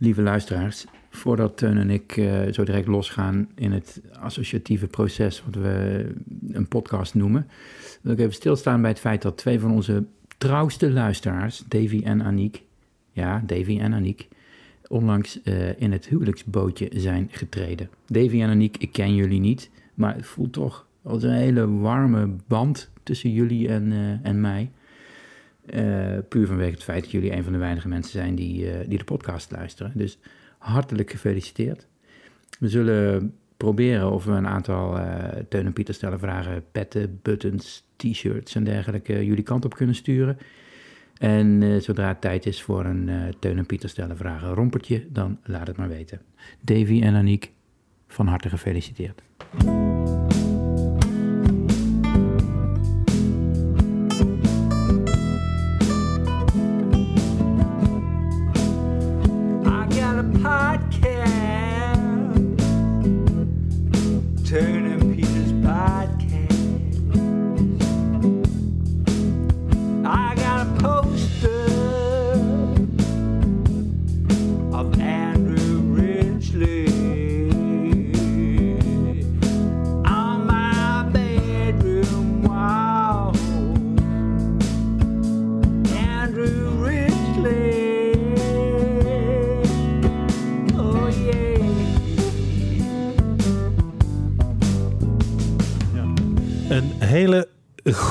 lieve luisteraars. Voordat Teun en ik eh, zo direct losgaan in het associatieve proces, wat we een podcast noemen, wil ik even stilstaan bij het feit dat twee van onze trouwste luisteraars, Davy en Aniek, ja, Davy en Aniek, onlangs eh, in het huwelijksbootje zijn getreden. Davy en Aniek, ik ken jullie niet, maar het voelt toch als een hele warme band tussen jullie en, eh, en mij. Uh, puur vanwege het feit dat jullie een van de weinige mensen zijn die, uh, die de podcast luisteren. Dus hartelijk gefeliciteerd. We zullen proberen of we een aantal uh, Teun en Pieter stellen vragen, petten, buttons, t-shirts en dergelijke jullie kant op kunnen sturen. En zodra het tijd is voor een Teun en Pieter stellen vragen rompertje, dan laat het maar weten. Davy en Aniek, van harte gefeliciteerd.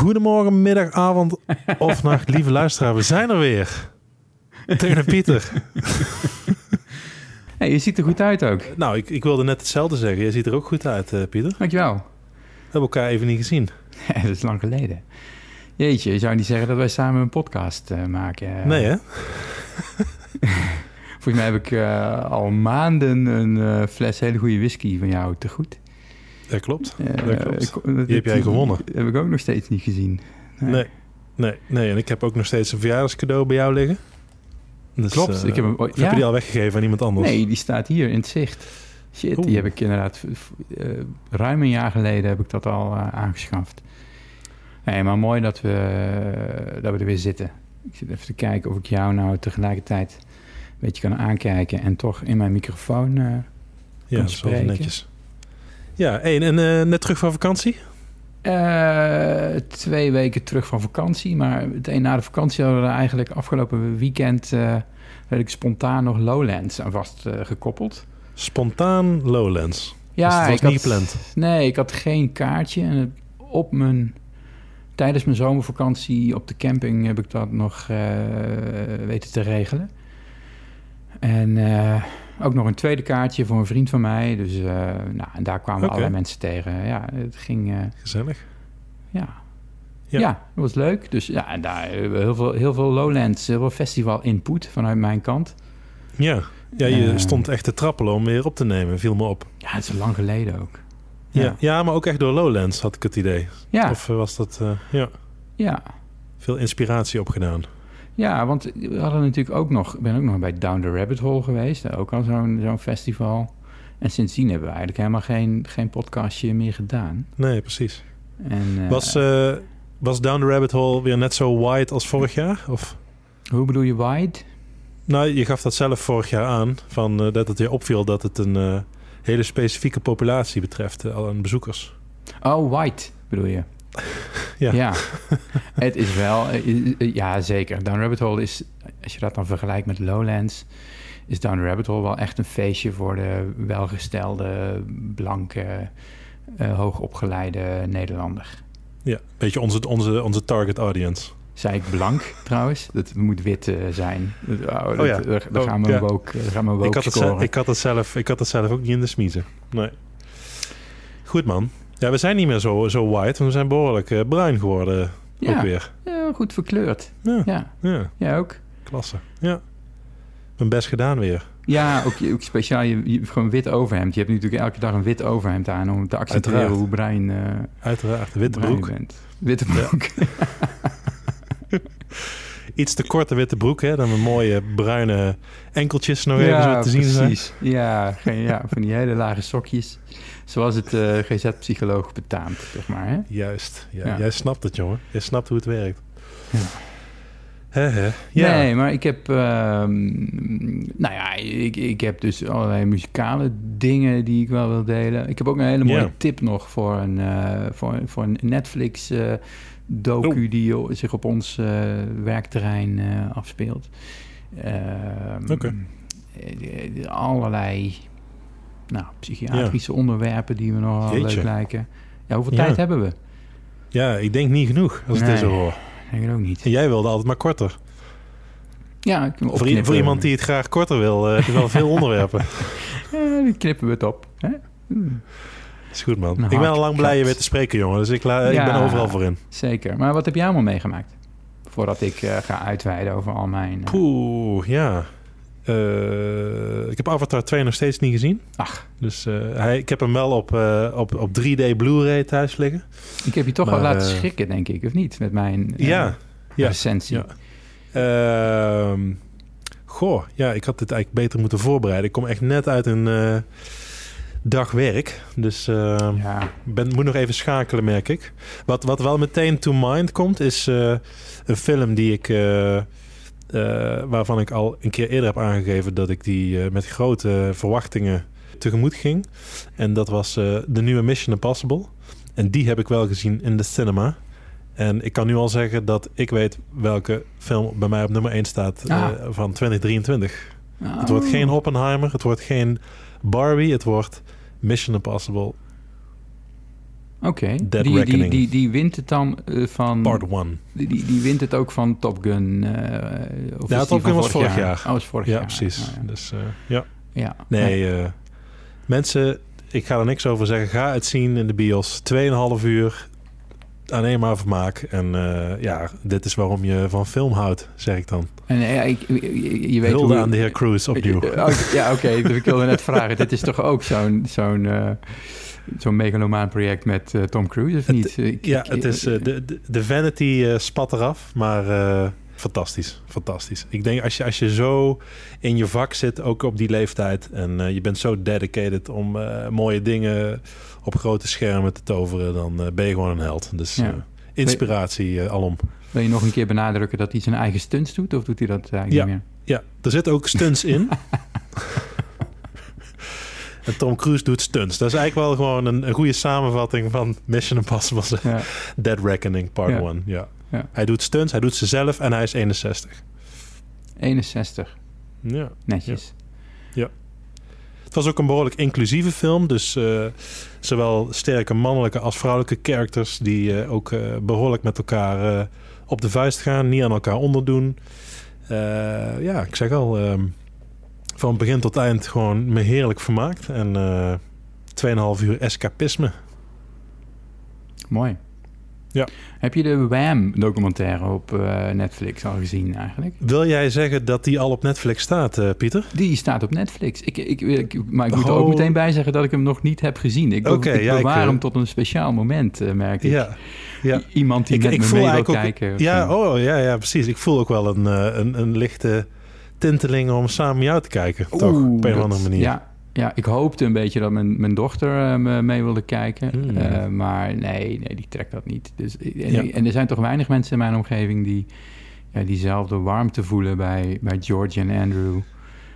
Goede morgen, middag, avond of nacht, lieve luisteraar. We zijn er weer. Teun en Pieter. Hey, je ziet er goed uit ook. Nou, ik, ik wilde net hetzelfde zeggen. Jij ziet er ook goed uit, eh, Pieter. We Dankjewel. hebben elkaar even niet gezien. Dat is lang geleden. Jeetje, je zou niet zeggen dat wij samen een podcast eh, maken. Nee, hè? Volgens mij heb ik eh, al maanden een eh, fles hele goede whisky van jou te goed. Dat klopt. Eh, dat klopt. ik- Die heb jij gewonnen. heb ik ook nog steeds niet gezien. Nee, nee, nee. En ik heb ook nog steeds een verjaardagscadeau bij jou liggen. Dus, Klopt, eh, ik heb hem heb ja? je die al weggegeven aan iemand anders? Nee, die staat hier in het zicht. Shit, Oeh. die heb ik inderdaad... eh, ruim een jaar geleden heb ik dat al aangeschaft. Nee, maar mooi dat we, dat we er weer zitten. Ik zit even te kijken of ik jou nou tegelijkertijd een beetje kan aankijken... en toch in mijn microfoon... ja, kan spreken. netjes. Ja, hey, en eh, net terug van vakantie? Eh, twee weken terug van vakantie. Maar meteen na de vakantie hadden we eigenlijk afgelopen weekend... eh redelijk spontaan nog Lowlands aan vast eh, gekoppeld. Spontaan Lowlands. Ja, Dus het was ik had, niet gepland. Nee, ik had geen kaartje. En op mijn, tijdens mijn zomervakantie op de camping heb ik dat nog weten te regelen. En eh, ook nog een tweede kaartje voor een vriend van mij. Dus eh, nou, en daar kwamen Oké. allerlei mensen tegen. Ja, het ging... eh, Gezellig. ja. Ja. Ja. dat was leuk. Dus ja, en daar we heel veel, heel veel Lowlands, heel veel festival input vanuit mijn kant. Ja, ja je Eh. stond echt te trappelen om weer op te nemen. Viel me op. Ja, het is lang geleden ook. Ja. Ja. Ja. maar ook echt door Lowlands had ik het idee. Ja, Of eh, was dat... eh, ja, ja. veel inspiratie opgedaan. Ja, want we hadden natuurlijk ook nog... Ik ben ook nog bij Down the Rabbit Hole geweest. Ook al zo'n zo'n festival. En sindsdien hebben we eigenlijk helemaal geen, geen podcastje meer gedaan. Nee, precies. En, eh, Was, eh, was Down the Rabbit Hole weer net zo wide als vorig jaar? Of... Hoe bedoel je wide? Nou, je gaf dat zelf vorig jaar aan. Van, eh, dat het je opviel dat het een hele specifieke populatie betreft. al aan bezoekers. Oh, white bedoel je? Ja. het is wel... eh, Ja, zeker. Down Rabbit Hole is... Als je dat dan vergelijkt met Lowlands... is Down Rabbit Hole wel echt een feestje... voor de welgestelde, blanke, eh, hoogopgeleide Nederlander. Ja, beetje onze, onze, onze target audience. Zei ik blank trouwens? Dat moet wit eh, zijn. Dat- Oh, dat, Oh ja. daar, daar Oh, gaan we ja. woke, daar gaan we woke Ik had, het ze- scoren. ik, had het zelf, ik had het zelf ook niet in de smiezen. Nee. Goed man. Ja, we zijn niet meer zo, zo white. want We zijn behoorlijk eh, bruin geworden. Ook ja, weer. ja, goed verkleurd. Ja, Ja, ja, jij ook? klasse. Ja. Mijn best gedaan weer. Ja, ook, ook speciaal je, je- gewoon wit overhemd. Je hebt natuurlijk elke dag een wit overhemd aan... om te accentueren Uiteraard. hoe bruin, eh Uiteraard, witte broek. bent. Witte broek. Iets te korte witte broek, hè? Dan mijn mooie bruine enkeltjes nog even zo te zien zijn. precies. Ja, geen, ja, van die hele lage sokjes. Zoals het eh, GZ-psycholoog betaamt, zeg maar. Hè? Juist. Ja, Ja. Jij snapt het, jongen. Jij snapt hoe het werkt. Ja. Ja. Nee, maar ik heb... ehm, nou ja, ik, ik heb dus allerlei muzikale dingen die ik wel wil delen. Ik heb ook een hele mooie tip nog voor een, eh, voor, voor een Netflix eh, docu Oh. die zich op ons eh, werkterrein eh, afspeelt. Ehm, Oké. eh, allerlei nou, psychiatrische onderwerpen die me nogal Jeetje. leuk lijken. Ja, hoeveel Ja. tijd hebben we? ja, ik denk niet genoeg als ik Nee. zo hoor. Ik ook niet. En jij wilde altijd maar korter. Ja, Voor, i- voor iemand die het graag korter wil, heb je wel veel onderwerpen. Ja, die knippen we het op. Hè? Hmm. Is goed, man. Ik ben al lang blij je weer te spreken, jongen. Dus ik, la- ik Ja. ben overal voor in. Zeker. Maar wat heb jij allemaal meegemaakt? Voordat ik eh, ga uitweiden over al mijn... eh, Poeh, ja. Eh, ik heb Avatar 2 nog steeds niet gezien. Ach, Dus eh, hij, ik heb hem wel op, eh, op, op 3D Blu-ray thuis liggen. ik heb je toch Maar, wel laten eh, schrikken, denk ik. Of niet? Met mijn eh, Ja, ja, recensie. ja. Ehm, goh, ja, ik had dit eigenlijk beter moeten voorbereiden. Ik kom echt net uit een eh, dag werk. Dus eh, Ja. ik ben, moet nog even schakelen, merk ik. Wat, wat wel meteen to mind komt, is eh, een film die ik... eh, waarvan ik al een keer eerder heb aangegeven dat ik die met grote verwachtingen tegemoet ging. En dat was de nieuwe Mission Impossible. En die heb ik wel gezien in de cinema. En ik kan nu al zeggen dat ik weet welke film bij mij op nummer 1 staat Ah. van 2023. Oh. Het wordt geen Oppenheimer, het wordt geen Barbie, het wordt Mission Impossible Oké. Dead Die, die, die, die wint het dan eh, van... Part 1. Die, die, wint het ook van Top Gun. eh of Ja, Top Gun was vorig jaar. Oh, was vorig Ja, jaar. precies. Oh, ja. Dus eh, ja. ja. Nee, mensen, ik ga er niks over zeggen. Ga het zien in de bios. 2,5 uur. Alleen maar vermaak. En eh, ja, dit is waarom je van film houdt, zeg ik dan. En eh, ja, ik, je, je weet Hulde hoe... aan de heer Cruise opnieuw. Eh, oh, ja, oké. ik wilde net vragen. Dit is toch ook zo'n zo'n eh, zo'n megalomaan project met Tom Cruise, of Het- niet? Ik- Ja, ik- het is, de, de, de vanity spat eraf, maar fantastisch, fantastisch. Ik denk als je, als je zo in je vak zit, ook op die leeftijd, en eh, je bent zo dedicated om eh, mooie dingen op grote schermen te toveren, dan eh, ben je gewoon een held. Dus Ja. inspiratie alom. Wil je nog een keer benadrukken dat hij zijn eigen stunts doet? Of doet hij dat eigenlijk Ja. niet meer? Ja, er zitten ook stunts in. en Tom Cruise doet stunts. Dat is eigenlijk wel gewoon een, een goede samenvatting van Mission Impossible. Ja. Dead Reckoning Part Ja. 1. Ja. Ja. Hij doet stunts, hij doet ze zelf en hij is 61. 61. Ja. Netjes. Het was ook een behoorlijk inclusieve film. Dus eh, zowel sterke mannelijke als vrouwelijke characters... die eh, ook eh, behoorlijk met elkaar op de vuist gaan. Niet aan elkaar onderdoen. Ja, ik zeg al... ehm, van begin tot eind gewoon me heerlijk vermaakt. En eh 2,5 uur escapisme. Mooi. Ja. Heb je de Wham documentaire op eh, Netflix al gezien eigenlijk? Wil jij zeggen dat die al op Netflix staat, eh, Pieter? Die staat op Netflix. Ik, ik, ik- maar ik moet er ook Oh. meteen bij zeggen dat ik hem nog niet heb gezien. Ik, Oké, ik ja, ik, bewaar eh, hem tot een speciaal moment, eh, merk ik. Ja. ja. Iemand die Ik- met ik me voel mee wil ook- kijken. Ja, oh, ja, ja, precies. Ik voel ook wel een, eh, een, een lichte tinteling om samen jou te kijken. toch, Oeh, op een of dat- andere manier. Ja, ja, ik hoopte een beetje dat mijn, mijn dochter eh, me mee wilde kijken. Hmm. Eh, maar nee, nee, die trekt dat niet. Dus, en, Ja. en er zijn toch weinig mensen in mijn omgeving die ja, diezelfde warmte voelen bij, bij George en Andrew.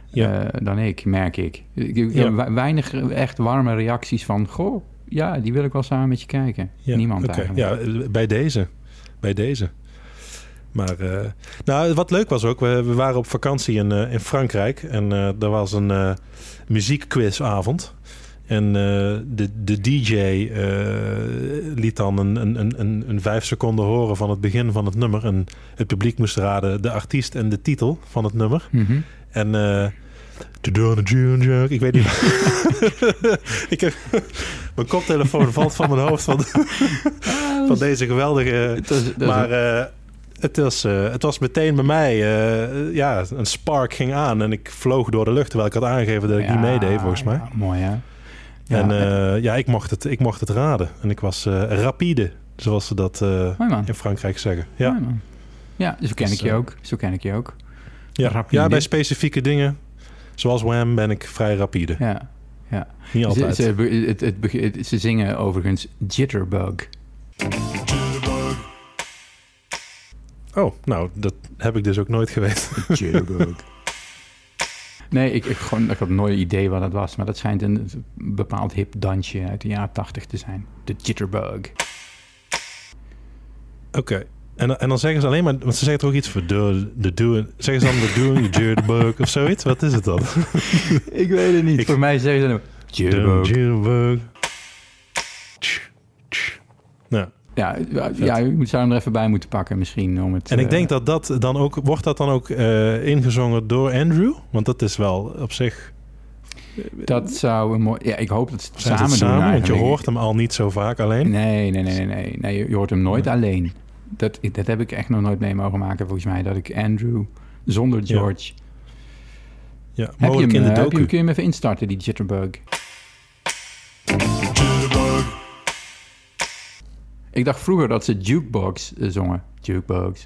Ja. eh, dan ik, merk ik. Ik, heb weinig echt warme reacties van... Goh, ja, die wil ik wel samen met je kijken. Niemand eigenlijk. Ja, eh, bij deze. Bij deze. Maar eh, nou, wat leuk was ook, we, we waren op vakantie in, eh, in Frankrijk en eh er was een muziekquizavond. En de, de DJ liet dan een, een, een- een, vijf seconden horen van het begin van het nummer. En het publiek moest raden de artiest en de titel van het nummer. Mhm. En To do June. Ik weet niet. ik heb mijn koptelefoon valt van mijn hoofd van, van deze geweldige. Maar het, was, eh, het was meteen bij mij. eh, ja, een spark ging aan en ik vloog door de lucht terwijl ik had aangegeven dat ik niet Ja, meedeed, volgens mij. ja, mooi, hè? Ja, en ja, ik mocht, het, ik mocht het raden. En ik was eh, rapide, zoals ze dat in Frankrijk zeggen. Ja, man. Ja, zo ken Dus, ik je ook. Zo ken ik je ook. ja. rapide. ja bij specifieke dingen, zoals Wham, ben ik vrij rapide. Ja, ja. Niet altijd. ze, het, het- ze zingen overigens Jitterbug. Oh, nou, dat heb ik dus ook nooit geweten. Jitterbug. Nee, ik, ik, gewoon, ik had nooit idee wat dat was. Maar dat schijnt een, bepaald hip dansje uit de jaren tachtig te zijn. De jitterbug. Oké. En, dan- en dan zeggen ze alleen maar... Want ze zeggen toch ook iets voor de, de doen... Zeggen ze dan de doen, de jitterbug of zoiets? Wat is het dan? Ik weet het niet. Ik- Voor mij zeggen ze dan jitterbug. jitterbug. Tch, tch. Nou, Ja, ja, ja, je zou hem er even bij moeten pakken misschien. Om het, en ik eh, denk dat dat dan ook... Wordt dat dan ook eh, ingezongen door Andrew? Want dat is wel op zich... Dat zou een mooi... Ja, ik hoop dat ze het Zijn samen het doen samen? Want je hoort hem al niet zo vaak alleen. Nee, nee, nee, nee, nee. nee je, hoort hem nooit alleen. Dat, dat heb ik echt nog nooit mee mogen maken, volgens mij. Dat ik Andrew zonder Ja. George... Ja, Heb je, hem, in de eh, heb je docu. kun je hem even instarten, die jitterbug? Ik dacht vroeger dat ze jukebox eh, zongen. Jukebox.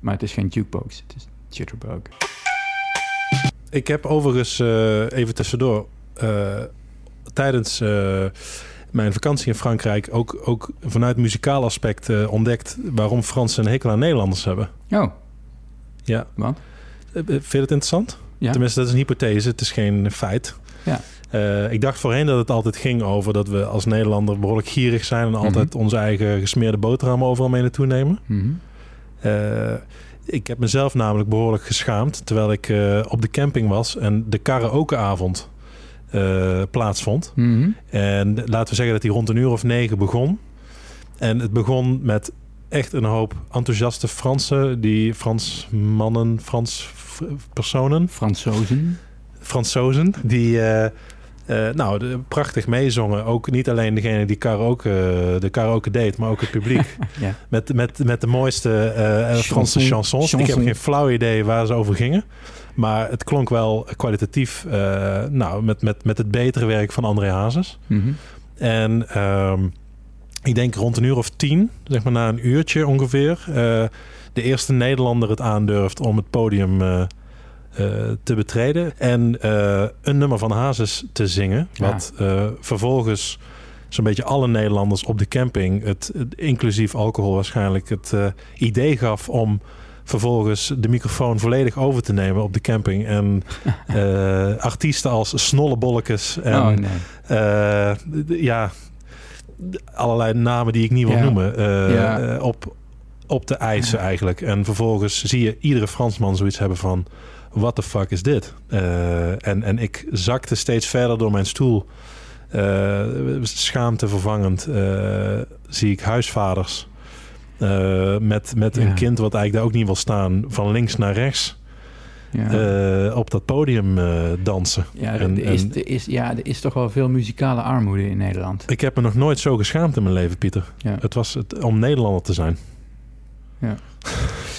Maar het is geen jukebox, het is jitterbug. Ik heb overigens eh, even tussendoor eh, tijdens mijn vakantie in Frankrijk ook, ook vanuit muzikaal aspect ontdekt waarom Fransen een hekel aan Nederlanders hebben. Oh, Ja. wat? Eh, Vind je het interessant? Ja. Tenminste, dat is een hypothese, het is geen feit. Ja. Eh, ik dacht voorheen dat het altijd ging over dat we als Nederlander behoorlijk gierig zijn en altijd onze eigen gesmeerde boterham overal mee naartoe nemen. Mhm. Eh, ik heb mezelf namelijk behoorlijk geschaamd terwijl ik eh, op de camping was en de karaokeavond plaatsvond. Mhm. En laten we zeggen dat die rond een uur of negen begon. En het begon met echt een hoop enthousiaste Fransen, die Frans mannen, Frans personen, Fransozen. Fransozen, die eh, nou, de- prachtig meezongen. Ook niet alleen degene die karaoke, de karaoke deed, maar ook het publiek. Ja. Met, met, met de mooiste eh, eh, Franse Chanson. chansons. Ik heb geen flauw idee waar ze over gingen. Maar het klonk wel kwalitatief eh, nou, met, met, met het betere werk van André Hazes. Mhm. En ehm, ik denk rond een uur of tien, zeg maar na een uurtje ongeveer, eh, de eerste Nederlander het aandurft om het podium eh, eh, te betreden en eh, een nummer van Hazes te zingen. Wat eh, vervolgens zo'n beetje alle Nederlanders op de camping, het, het- inclusief alcohol waarschijnlijk, het eh, idee gaf om vervolgens de microfoon volledig over te nemen op de camping. En eh, artiesten als Snollebollekes en oh nee. eh, ja, allerlei namen die ik niet wil Ja. noemen, eh, Ja. eh, op, op de eisen eigenlijk. En vervolgens zie je iedere Fransman zoiets hebben van, what the fuck is dit? Eh, en, en ik zakte steeds verder door mijn stoel. Eh, schaamte vervangend eh, zie ik huisvaders met, met Ja. een kind wat eigenlijk daar ook niet wil staan, van links naar rechts Ja. op dat podium dansen. Ja, En- er, is, er, ja, er is toch wel veel muzikale armoede in Nederland. Ik heb me nog nooit zo geschaamd in mijn leven, Pieter. Ja. Het was het, om Nederlander te zijn. Eh,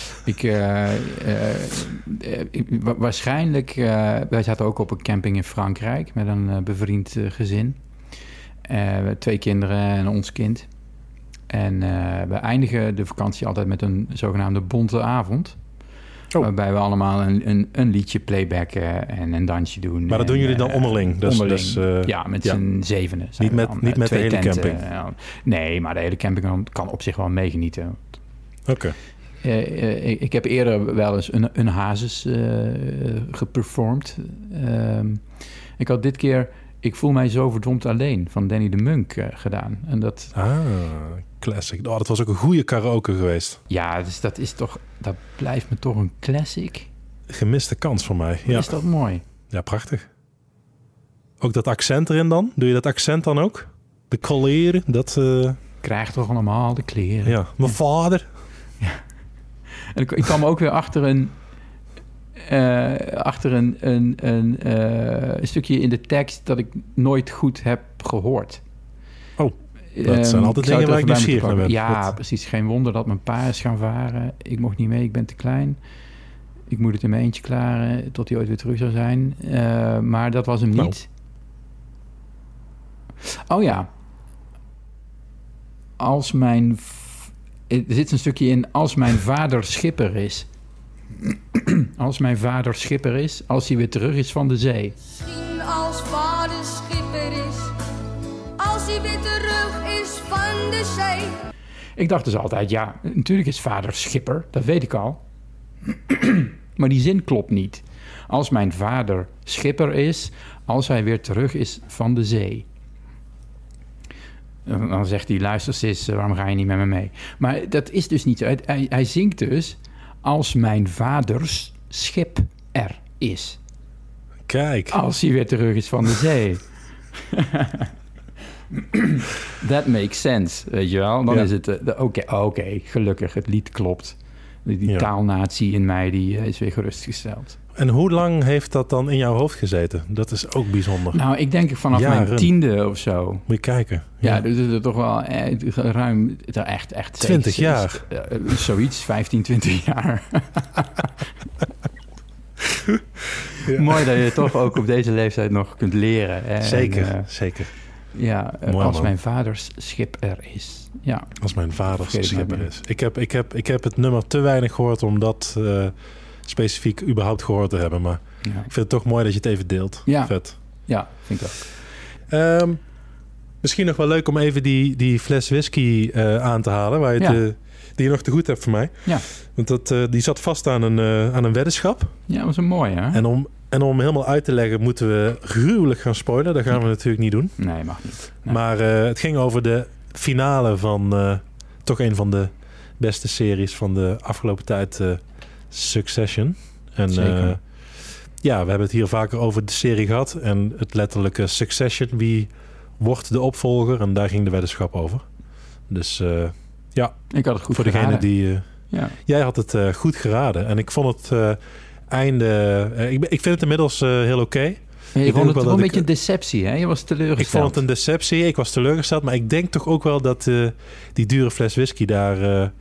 ik- wa- waarschijnlijk, eh, wij zaten ook op een camping in Frankrijk met een eh, bevriend eh, gezin. Eh, twee kinderen en ons kind. En eh, we eindigen de vakantie altijd met een zogenaamde bonte avond. Oh. Waarbij we allemaal een, een, een liedje playbacken en een dansje doen. Maar dat doen En, jullie dan eh, onderling? Dus, onderling. dus, eh, ja, met ja. z'n zevenen. zijn Niet met- dan, niet eh, met de twee hele tenten. camping? Eh, nee, maar de hele camping kan- op zich wel meegenieten. Oké. Eh, eh, ik, ik heb eerder wel eens een, een hazes eh, geperformd. Ehm, ik had dit keer Ik voel mij zo verdomd alleen van Danny de Munk eh, gedaan. En dat, Ah, classic. Oh, dat was ook een goede karaoke geweest. ja, dus dat is toch, dat blijft me toch een classic. Gemiste kans voor mij. Ja, Is dat mooi? ja prachtig. Ook dat accent erin dan? Doe je dat accent dan ook? De colleren, dat... eh, Krijg toch allemaal de kleren. ja, mijn vader. En ik, ik kwam ook weer achter een, eh, achter een, een, een, eh, een stukje in de tekst dat ik nooit goed heb gehoord. Oh, dat Ehm, zijn altijd dingen waar ik nieuwsgierig naar ben. Ja, precies. Geen wonder dat mijn pa is gaan varen. Ik mocht niet mee, ik ben te klein. Ik moet het in mijn eentje klaren tot hij ooit weer terug zou zijn. Eh, maar dat was hem Nou. niet. Oh ja. Als mijn... v- Er zit een stukje in... Als mijn vader schipper is. als mijn vader schipper is. Als hij weer terug is van de zee. Misschien als vader schipper is, als hij weer terug is van de zee. Ik dacht dus altijd, ja, natuurlijk is vader schipper, dat weet ik al. maar die zin klopt niet. Als mijn vader schipper is, als hij weer terug is van de zee. Dan zegt hij, luister sis, eh, waarom ga je niet met me mee? Maar dat is dus niet zo. Hij, zingt dus, als mijn vaders schip er is. Kijk. Als hij weer terug is van de zee. That makes sense, weet je wel. Dan Ja. is het, eh, de- oké, oké, gelukkig, het lied klopt. Die, die Ja. taalnatie in mij, die eh, is weer gerustgesteld. En hoe lang heeft dat dan in jouw hoofd gezeten? Dat is ook bijzonder. Nou, ik denk vanaf Jaren. mijn tiende of zo. Moet je kijken. Ja, dus het is toch wel eh, ruim, echt, echt... 20 zeker- jaar. eh, zoiets, 15, 20 jaar. Ja. Mooi dat je toch ook op deze leeftijd nog kunt leren. Zeker, En, eh, zeker. ja, eh, Mooi, als man. mijn vaders schip er is. Ja, Als mijn vader Vergeet het schipper maar is. Ik heb, ik, heb, ik heb het nummer te weinig gehoord om dat eh, specifiek überhaupt gehoord te hebben. Maar ja. ik vind het toch mooi dat je het even deelt. Ja. Vet. ja vind ik ook. Ehm, misschien nog wel leuk om even die, die fles whisky eh, aan te halen. Waar je Ja. eh, die je nog te goed hebt voor mij. Ja. Want dat, eh, die zat vast aan een, eh, aan een weddenschap. Ja, dat was een mooie, hè? En om, en om helemaal uit te leggen moeten we gruwelijk gaan spoilen. Dat gaan we natuurlijk niet doen. Nee, mag niet. Nee. Maar het ging over de finale van toch een van de beste series van de afgelopen tijd, Succession. En Zeker. eh, ja, we hebben het hier vaker over de serie gehad. En het letterlijke Succession, wie wordt de opvolger? En daar ging de weddenschap over. Dus eh, ik had het goed voor degene die... eh, Ja. Jij had het goed geraden. En ik vond het einde... ik, ik vind het inmiddels heel oké. Ja, je denk vond het wel wel een beetje ik- een deceptie, hè? Je was teleurgesteld. Ik vond het een deceptie. Ik was teleurgesteld. Maar ik denk toch ook wel dat die dure fles whisky daar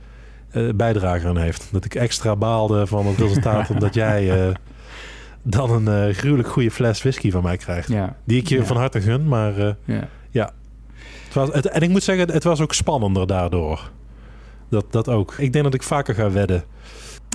bijdrage aan heeft. Dat ik extra baalde van het resultaat. omdat jij eh, dan een eh, gruwelijk goede fles whisky van mij krijgt. Ja, Die ik je Ja. van harte gun. Maar eh, ja. het was, het, en ik moet zeggen, het was ook spannender daardoor. Dat, dat ook. Ik denk dat ik vaker ga wedden.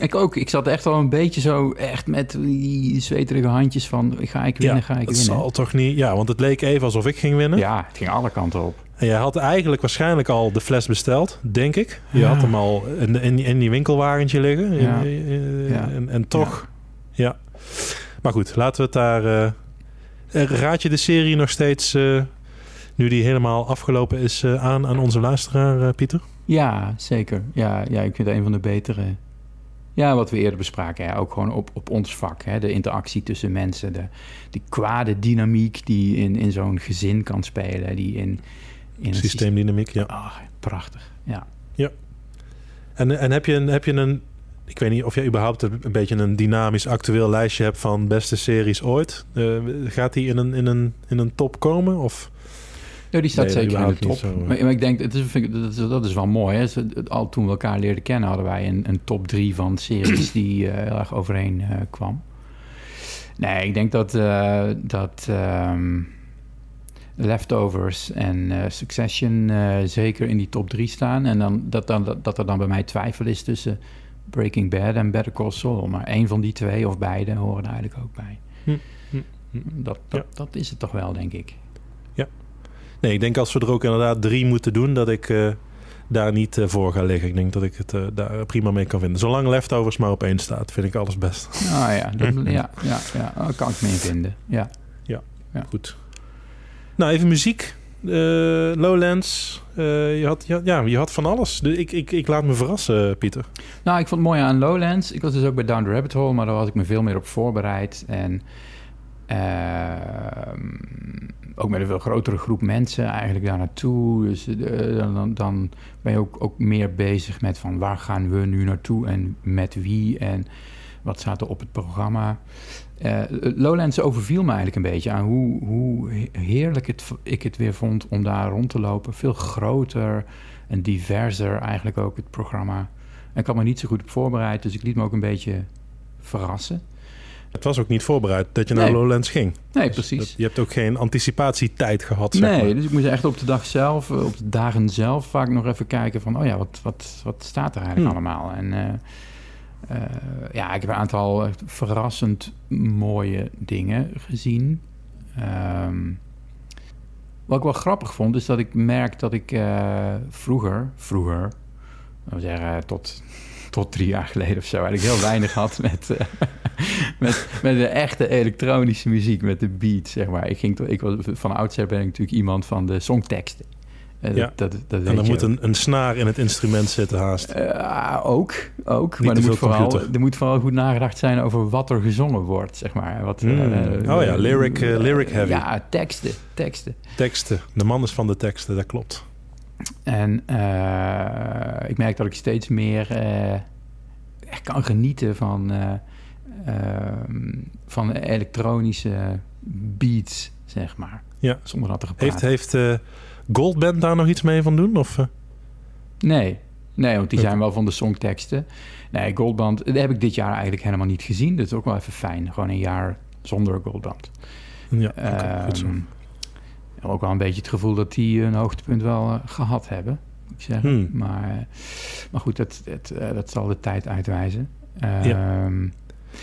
Ik ook. Ik zat echt wel een beetje zo echt met die zweterige handjes van... ga ik winnen, ga ik het winnen. zal toch niet... Ja, want het leek even alsof ik ging winnen. Ja, het ging alle kanten op. En jij had eigenlijk waarschijnlijk al de fles besteld, denk ik. Je Ja. had hem al in, in, in die winkelwagentje liggen. In- Ja. En, en toch, ja. Maar goed, laten we het daar... eh, eh, raad je de serie nog steeds, eh, nu die helemaal afgelopen is, aan aan onze luisteraar, Pieter? Ja, zeker. Ja, ja, ik vind het een van de betere... Ja, wat we eerder bespraken. Hè? Ook gewoon op, op ons vak. Hè? De interactie tussen mensen. De, die kwade dynamiek die in, in zo'n gezin kan spelen. Die in, in Systeemdynamiek, ja. Ah, prachtig. Ja. En, en heb, je een, heb je een... Ik weet niet of jij überhaupt een, beetje een dynamisch actueel lijstje hebt van beste series ooit. Eh, gaat die in een, in, een, in een top komen? Of... Ja, die staat Nee, zeker in de top. zo, hè. maar, maar ik denk, het is, vind ik, dat, is, dat is wel mooi. Hè? Al toen we elkaar leerden kennen, hadden wij een, een top drie van series die eh, heel erg overeen eh, kwam. Nee, ik denk dat, eh, dat ehm, Leftovers en eh, Succession eh, zeker in die top drie staan. En dan, dat, dan, dat, er dan bij mij twijfel is tussen Breaking Bad en Better Call Saul. Maar één van die twee of beide horen er eigenlijk ook bij. Hm, hm, hm. Dat, dat, dat is het toch wel, denk ik. Nee, ik denk als we er ook inderdaad drie moeten doen, dat ik eh, daar niet voor ga liggen. Ik denk dat ik het daar prima mee kan vinden. Zolang leftovers maar op één staat, vind ik alles best. Ah ja, dat, ja, ja, ja, daar kan ik me in vinden. Ja. Goed. Nou, even muziek. Eh, Lowlands. Eh, je, had, ja, je had van alles. Dus ik, ik, ik laat me verrassen, Pieter. Nou, ik vond het mooi aan Lowlands. Ik was dus ook bij Down the Rabbit Hole, maar daar was ik me veel meer op voorbereid. En ehm, ook met een veel grotere groep mensen eigenlijk daar naartoe. Dus eh, dan, dan, dan ben je ook, ook meer bezig met van waar gaan we nu naartoe en met wie en wat staat er op het programma. Eh, Lowlands overviel me eigenlijk een beetje aan hoe, hoe heerlijk het, ik het weer vond om daar rond te lopen. Veel groter en diverser eigenlijk ook het programma. En ik had me niet zo goed op voorbereid, dus ik liet me ook een beetje verrassen. Het was ook niet voorbereid dat je naar Nee. Lowlands ging. Nee, Dus precies. dat- je hebt ook geen anticipatietijd gehad, zeg nee, maar. dus ik moest echt op de dag zelf, eh, op de dagen zelf, vaak nog even kijken van, oh ja, wat, wat, wat staat er eigenlijk Hmm. allemaal? En eh, eh, ja, ik heb een aantal verrassend mooie dingen gezien. Ehm, wat ik wel grappig vond, is dat ik merk dat ik eh, vroeger, vroeger, we zeggen, tot, tot drie jaar geleden of zo, eigenlijk heel weinig had met, eh, met, met de echte elektronische muziek, met de beat, zeg maar. Ik, ging, ik was, van oudsher ben ik natuurlijk iemand van de songteksten. Ja. dat, dat, dat En weet dan moet een, een snaar in het instrument zitten haast. Eh, ook, ook. Niet maar er moet, vooral, er moet vooral goed nagedacht zijn over wat er gezongen wordt, zeg maar. Wat, Hmm. eh, Oh ja, lyric, eh, lyric heavy. Ja, teksten, teksten. Teksten. De man is van de teksten, dat klopt. En ik merk dat ik steeds meer echt kan genieten van, eh, ehm, van elektronische beats, zeg maar. Ja. Zonder dat te gepraat. Heeft, heeft Goldband daar nog iets mee van doen? Of, eh? Nee, nee, want die zijn wel van de songteksten. Nee, Goldband, dat heb ik dit jaar eigenlijk helemaal niet gezien. Dat is ook wel even fijn. Gewoon een jaar zonder Goldband. Ja, oké, goed zo. Ehm, ook wel een beetje het gevoel dat die een hoogtepunt wel eh, gehad hebben. Moet ik zeggen. Hmm. Maar, eh, maar goed, dat, dat, dat zal de tijd uitwijzen. Ja. Ehm,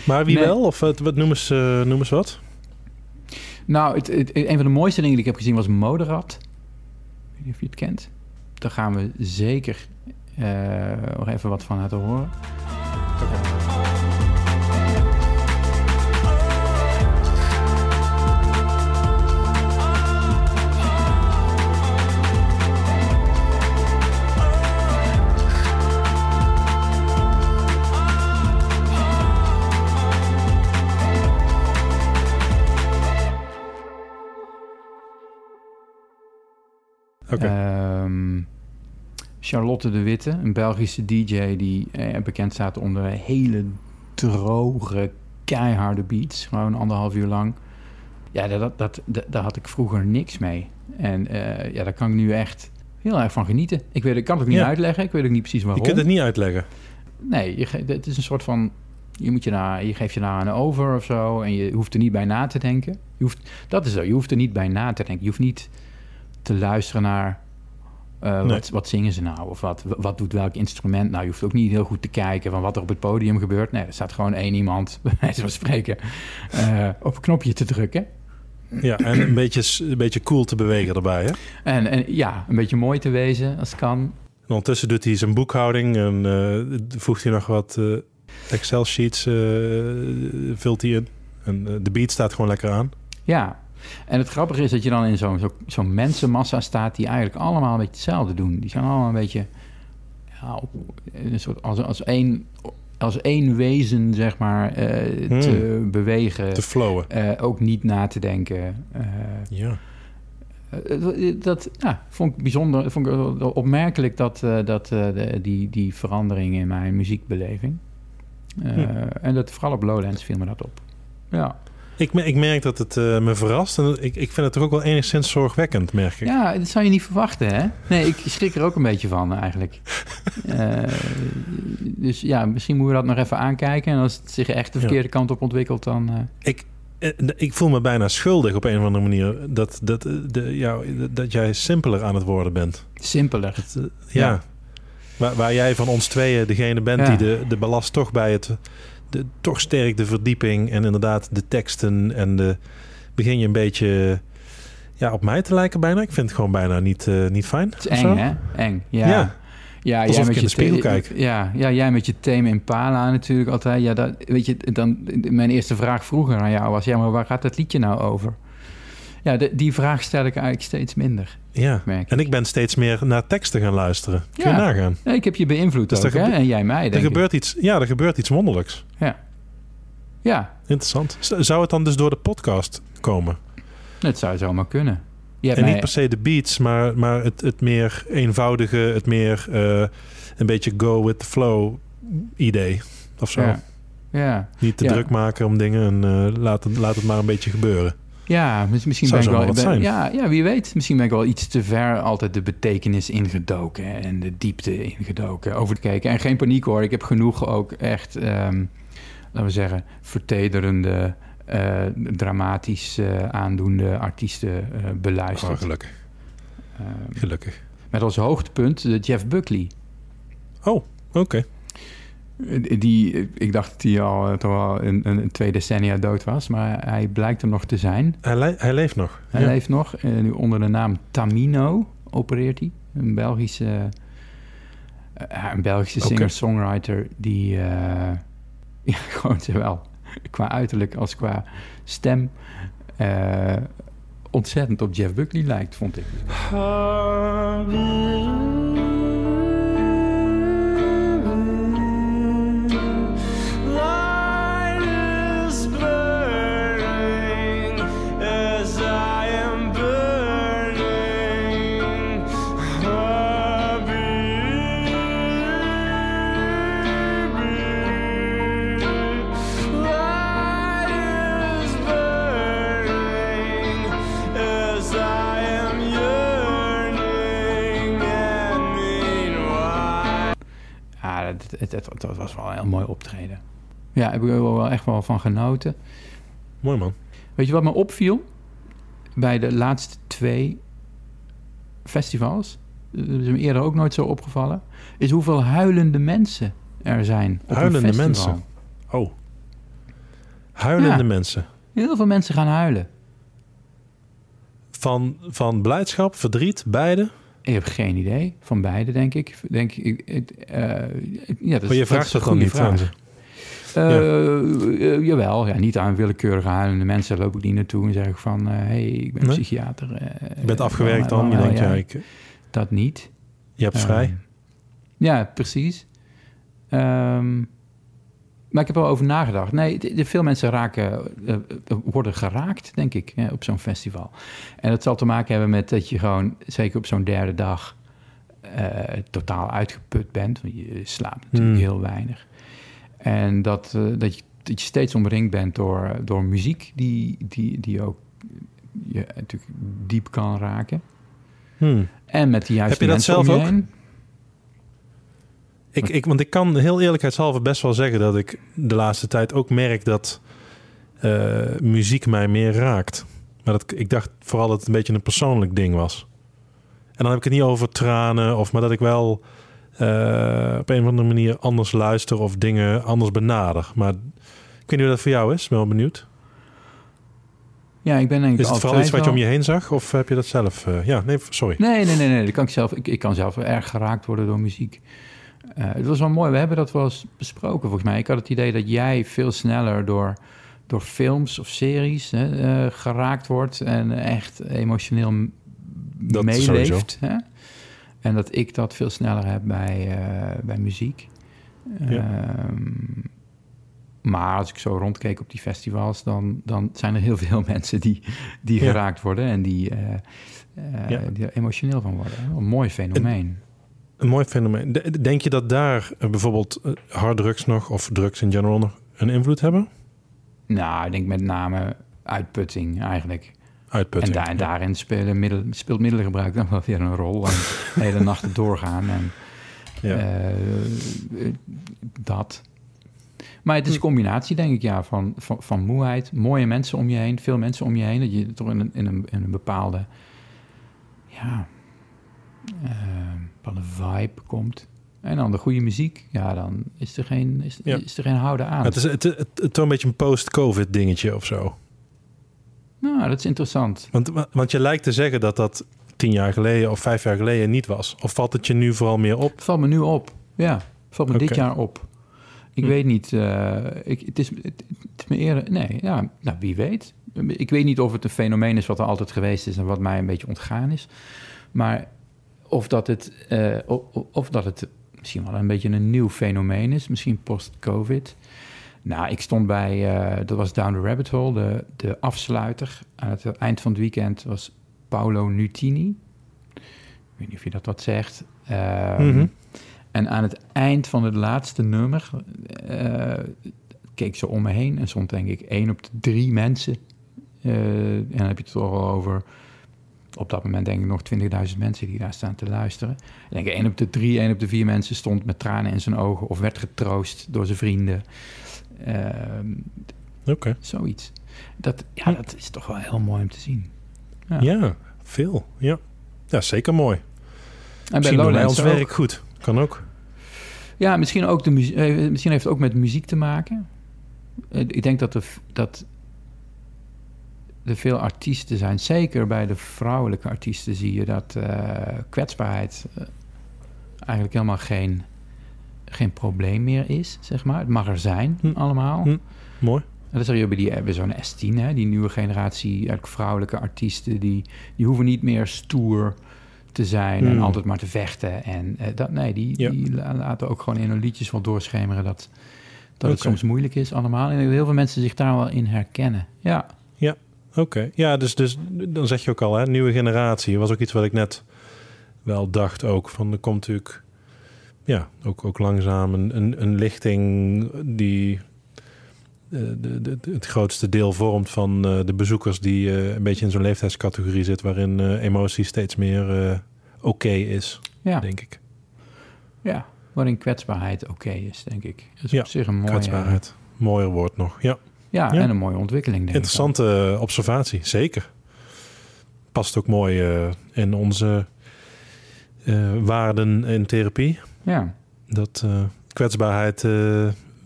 Maar wie Nee. wel? Of wat, wat noemen, ze, noemen ze wat? Nou, het, het- een van de mooiste dingen die ik heb gezien was Moderat. Of je het kent. Daar gaan we zeker eh, nog even wat van laten horen. Ehm, Charlotte de Witte, een Belgische DJ die eh, bekend staat onder hele droge, keiharde beats. Gewoon anderhalf uur lang. Ja, dat, dat, dat, dat- daar had ik vroeger niks mee. En eh, ja, daar kan ik nu echt heel erg van genieten. Ik, weet, ik kan het ook niet Ja. uitleggen. Ik weet ook niet precies je waarom. kunt het niet uitleggen. Nee, je, het is een soort van... Je, moet je, naar, je geeft je naar een over of zo... en je hoeft er niet bij na te denken. Je hoeft, dat is zo, je hoeft er niet bij na te denken. Je hoeft niet te luisteren naar... eh, Nee. wat, wat zingen ze nou? Of wat, wat doet welk instrument nou? Je hoeft ook niet heel goed te kijken... van wat er op het podium gebeurt. Nee, er staat gewoon één iemand, bij wijze van spreken... eh, op een knopje te drukken. Ja, en een beetje, een beetje cool te bewegen erbij. Hè? En, en ja, een beetje mooi te wezen als het kan. En ondertussen doet hij zijn boekhouding en eh, voegt hij nog wat Excel-sheets, vult hij in. En de beat staat gewoon lekker aan. Ja, en het grappige is dat je dan in zo'n zo, zo'n mensenmassa staat die eigenlijk allemaal een beetje hetzelfde doen. Die zijn allemaal een beetje ja, op- een soort, als, als, één, als één wezen, zeg maar, eh, Hmm. te bewegen. Te flowen. eh, ook niet na te denken. eh, Ja. dat ja, vond ik bijzonder, vond ik opmerkelijk dat, dat de, die, die verandering in mijn muziekbeleving. Eh, Hm. En dat vooral op Lowlands viel me dat op. Ja. Ik, ik merk dat het eh, me verrast. En ik, ik vind het toch ook wel enigszins zorgwekkend, merk ik. Ja, dat zou je niet verwachten, hè? Nee, ik schrik er ook een beetje van, eigenlijk. Eh, dus ja, misschien moeten we dat nog even aankijken. En als het zich echt de Ja. verkeerde kant op ontwikkelt, dan... eh, Ik, eh, ik voel me bijna schuldig op een of andere manier dat, dat, eh, de, jou, dat jij simpeler aan het worden bent. simpeler. Eh, ja. Ja. Waar, waar jij van ons tweeën degene bent Ja. die de, de ballast toch bij het... De, toch sterk de verdieping en inderdaad de teksten en de... Begin je een beetje ja, op mij te lijken bijna. Ik vind het gewoon bijna niet, eh, niet fijn. Het is eng, hè? Eng, ja. Ja. Ja, Alsof ik in je de spiegel kijk. Ja, ja, jij met je thema Impala natuurlijk altijd. Ja, dat, weet je, dan, mijn eerste vraag vroeger aan jou was... ja, maar waar gaat dat liedje nou over? Ja, de- die vraag stel ik eigenlijk steeds minder, Ja. ik. En ik ben steeds meer naar teksten gaan luisteren. Kun je Ja. nagaan. Nee, ik heb je beïnvloed Dus ook, er hè? En jij mij, Er denk ik. gebeurt, iets, ja, er gebeurt iets wonderlijks. Ja, Interessant. Z- Zou het dan dus door de podcast komen? dat zou zomaar kunnen. Je hebt En mij- niet per se de beats, maar, maar het, het meer eenvoudige, het meer eh, een beetje go with the flow idee. Of zo. Ja. Ja, Niet te Ja. druk maken om dingen en eh, laat, het, laat het maar een beetje gebeuren. Ja mis- misschien Zou ben ik wel... ben- zijn. ja, ja, wie weet. Misschien ben ik wel iets te ver altijd de betekenis ingedoken... en de diepte ingedoken, over te kijken. En geen paniek hoor, ik heb genoeg ook echt... ehm, laten we zeggen, vertederende... eh, dramatisch eh, aandoende artiesten eh, beluisterd. Oh, gelukkig. Ehm, Gelukkig. met als hoogtepunt de Jeff Buckley. Oh, oké. Die, ik dacht dat hij al eh, toch wel een, een, twee decennia dood was, maar hij blijkt er nog te zijn. Hij, le- hij leeft nog. Hij Ja. leeft nog. eh, nu onder de naam Tamino opereert hij. Een Belgische Eh, een Belgische singer-songwriter die eh, ja, gewoon zowel qua uiterlijk als qua stem eh, ontzettend op Jeff Buckley lijkt, vond ik. Het, het, het, het was wel een heel mooi optreden. Ja, heb ik er wel echt wel van genoten. Mooi man. Weet je wat me opviel? Bij de laatste twee festivals, dat is me eerder ook nooit zo opgevallen, is hoeveel huilende mensen er zijn. Op Huilende een festival. mensen? Oh. Huilende Ja. mensen. Heel veel mensen gaan huilen. Van, van blijdschap, verdriet, beide. Ik heb geen idee. Van beide, denk ik. Denk ik het, eh, ja, dat Maar je dat vraagt dan goede niet aan vraag. ze. Eh, eh, jawel, ja, niet aan willekeurige huilende mensen loop ik niet naartoe en zeg ik van... hé, hey, ik ben Nee? psychiater. Je bent afgewerkt dan. Je denkt, ja, ja, ik, Dat niet. je hebt Ehm, vrij. Ja, precies. Ehm, maar ik heb er wel over nagedacht. Nee, veel mensen raken, eh, eh, worden geraakt, denk ik, hè, op zo'n festival. En dat zal te maken hebben met dat je gewoon, zeker op zo'n derde dag, eh, totaal uitgeput bent. Want je slaapt natuurlijk Hmm. heel weinig. En dat, dat, je, dat je steeds omringd bent door, door muziek die, die, die ook je natuurlijk diep kan raken. Hmm. En met de juiste Heb je dat mensen zelf je ook? heen. Ik, ik, want ik kan heel eerlijkheidshalve best wel zeggen dat ik de laatste tijd ook merk dat eh, muziek mij meer raakt. Maar dat, ik dacht vooral dat het een beetje een persoonlijk ding was. En dan heb ik het niet over tranen, of, maar dat ik wel eh, op een of andere manier anders luister of dingen anders benader. Maar ik weet niet hoe dat voor jou is, ik ben wel benieuwd. Ja, ik ben denk ik Is het vooral iets wat je om je heen zag, of heb je dat zelf? eh, ja, nee, sorry. Nee, nee, nee, nee. Dat kan ik, zelf, ik, ik kan zelf erg geraakt worden door muziek. Eh, het was wel mooi. We hebben dat wel eens besproken, volgens mij. Ik had het idee dat jij veel sneller door, door films of series hè, eh, geraakt wordt en echt emotioneel Dat meeleeft. Hè? En dat ik dat veel sneller heb bij, eh, bij muziek. Ja. Ehm, maar als ik zo rondkeek op die festivals, dan, dan zijn er heel veel mensen die, die Ja. geraakt worden en die, Ja. die er emotioneel van worden. Een mooi fenomeen. Een mooi fenomeen. De- Denk je dat daar eh, bijvoorbeeld eh, harddrugs nog, of drugs in general nog, een invloed hebben? Nou, ik denk met name uitputting eigenlijk. Uitputting. En, en daarin spelen middel, speelt middelengebruik dan wel weer een rol. En de hele nachten doorgaan en Ja. eh, dat. Maar het is een combinatie, denk ik, ja, van, van, van moeheid, mooie mensen om je heen, veel mensen om je heen. Dat je toch in een, in een, in een bepaalde, ja, eh, bepaalde vibe komt. En dan de goede muziek, ja, dan is er geen, is, Ja. is er geen houden aan. het is het, het, het, het een beetje een post-covid dingetje of zo. Nou, dat is interessant. Want, want je lijkt te zeggen dat dat tien jaar geleden of vijf jaar geleden niet was. Of valt het je nu vooral meer op? Het valt me nu op. Ja, valt me dit jaar op. Ik Hm. weet niet. eh, ik, het, is, het, het is me eerder. Nee, ja, nou, wie weet. Ik weet niet of het een fenomeen is wat er altijd geweest is en wat mij een beetje ontgaan is. Maar of dat het, eh, of, of dat het misschien wel een beetje een nieuw fenomeen is, misschien post-COVID. Nou, ik stond bij, eh, dat was Down the Rabbit Hole, de, de afsluiter. Aan het eind van het weekend was Paolo Nutini. Ik weet niet of je dat wat zegt. Ehm, Mhm. En aan het eind van het laatste nummer eh, keek ze om me heen en stond denk ik één op de drie mensen. En dan heb je het toch al over, op dat moment denk ik nog 20.000 mensen die daar staan te luisteren. Ik denk één op de drie, één op de vier mensen stond met tranen in zijn ogen of werd getroost door zijn vrienden. Ehm, Oké. zoiets. Dat, ja, dat is toch wel heel mooi om te zien. Ja. Ja. veel. Ja. ja, zeker mooi. En bij Misschien wij Lowlands ons werk goed. Kan ook. Ja, misschien, ook de eh, misschien heeft het ook met muziek te maken. Eh, ik denk dat v- dat er veel artiesten zijn. Zeker bij de vrouwelijke artiesten zie je dat eh, kwetsbaarheid eh, eigenlijk helemaal geen, geen probleem meer is, zeg maar. Het mag er zijn, Hm. allemaal. Hm. Mooi. En dat zie je bij, die, bij zo'n S10, hè, die nieuwe generatie eigenlijk vrouwelijke artiesten... Die, die hoeven niet meer stoer te zijn en Hmm. altijd maar te vechten. En eh, dat, nee, die, Ja. die la- laten ook gewoon in hun liedjes wel doorschemeren... dat, dat het soms moeilijk is allemaal. En heel veel mensen zich daar wel in herkennen. Ja, Oké, ja, dus, dus dan zeg je ook al, hè, nieuwe generatie. was ook iets wat ik net wel dacht ook. Van er komt natuurlijk, ja, ook, ook langzaam een, een, een lichting die eh, de, het grootste deel vormt van eh, de bezoekers die eh, een beetje in zo'n leeftijdscategorie zit, waarin emotie steeds meer oké is, ja, denk ik. ja. waarin kwetsbaarheid oké is, denk ik. Dat is Ja, op zich een mooie... Kwetsbaarheid. Mooier woord nog. Ja, Ja, Ja. en een mooie ontwikkeling, denk ik. interessante eh, observatie, zeker. Past ook mooi eh, in onze eh, waarden in therapie. Ja, Dat kwetsbaarheid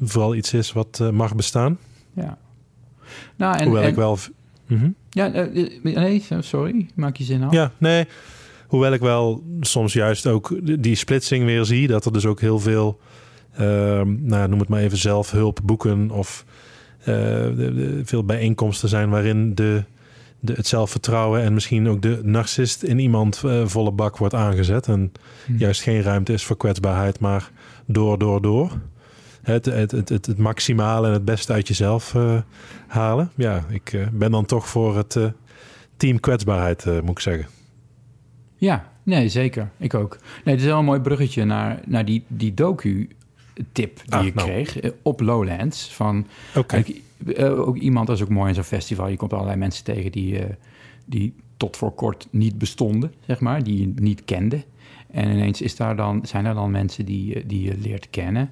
vooral iets is wat mag bestaan. ja. Nou, en, Hoewel en- ik wel... Mhm. Ja, nee, sorry. Maak je zin af. Ja, nee. Hoewel ik wel soms juist ook die splitsing weer zie. Dat er dus ook heel veel, ehm, nou, noem het maar even zelfhulpboeken of eh, de- de- veel bijeenkomsten zijn waarin de, de, het zelfvertrouwen en misschien ook de narcist in iemand eh, volle bak wordt aangezet. En Hm. juist geen ruimte is voor kwetsbaarheid, maar door, door, door. Het, het, het, het, het maximale en het beste uit jezelf eh, halen. Ja, ik eh, ben dan toch voor het eh, team kwetsbaarheid, eh, moet ik zeggen. Ja, nee, zeker. Ik ook. Nee, het is wel een mooi bruggetje naar, naar die, die docu-tip die Ah, ik nou. kreeg eh, op Lowlands. Van eh, ook iemand, dat is ook mooi in zo'n festival. Je komt allerlei mensen tegen die, eh, die tot voor kort niet bestonden, zeg maar. Die je niet kende. En ineens is daar dan, zijn er dan mensen die, je- die je leert kennen.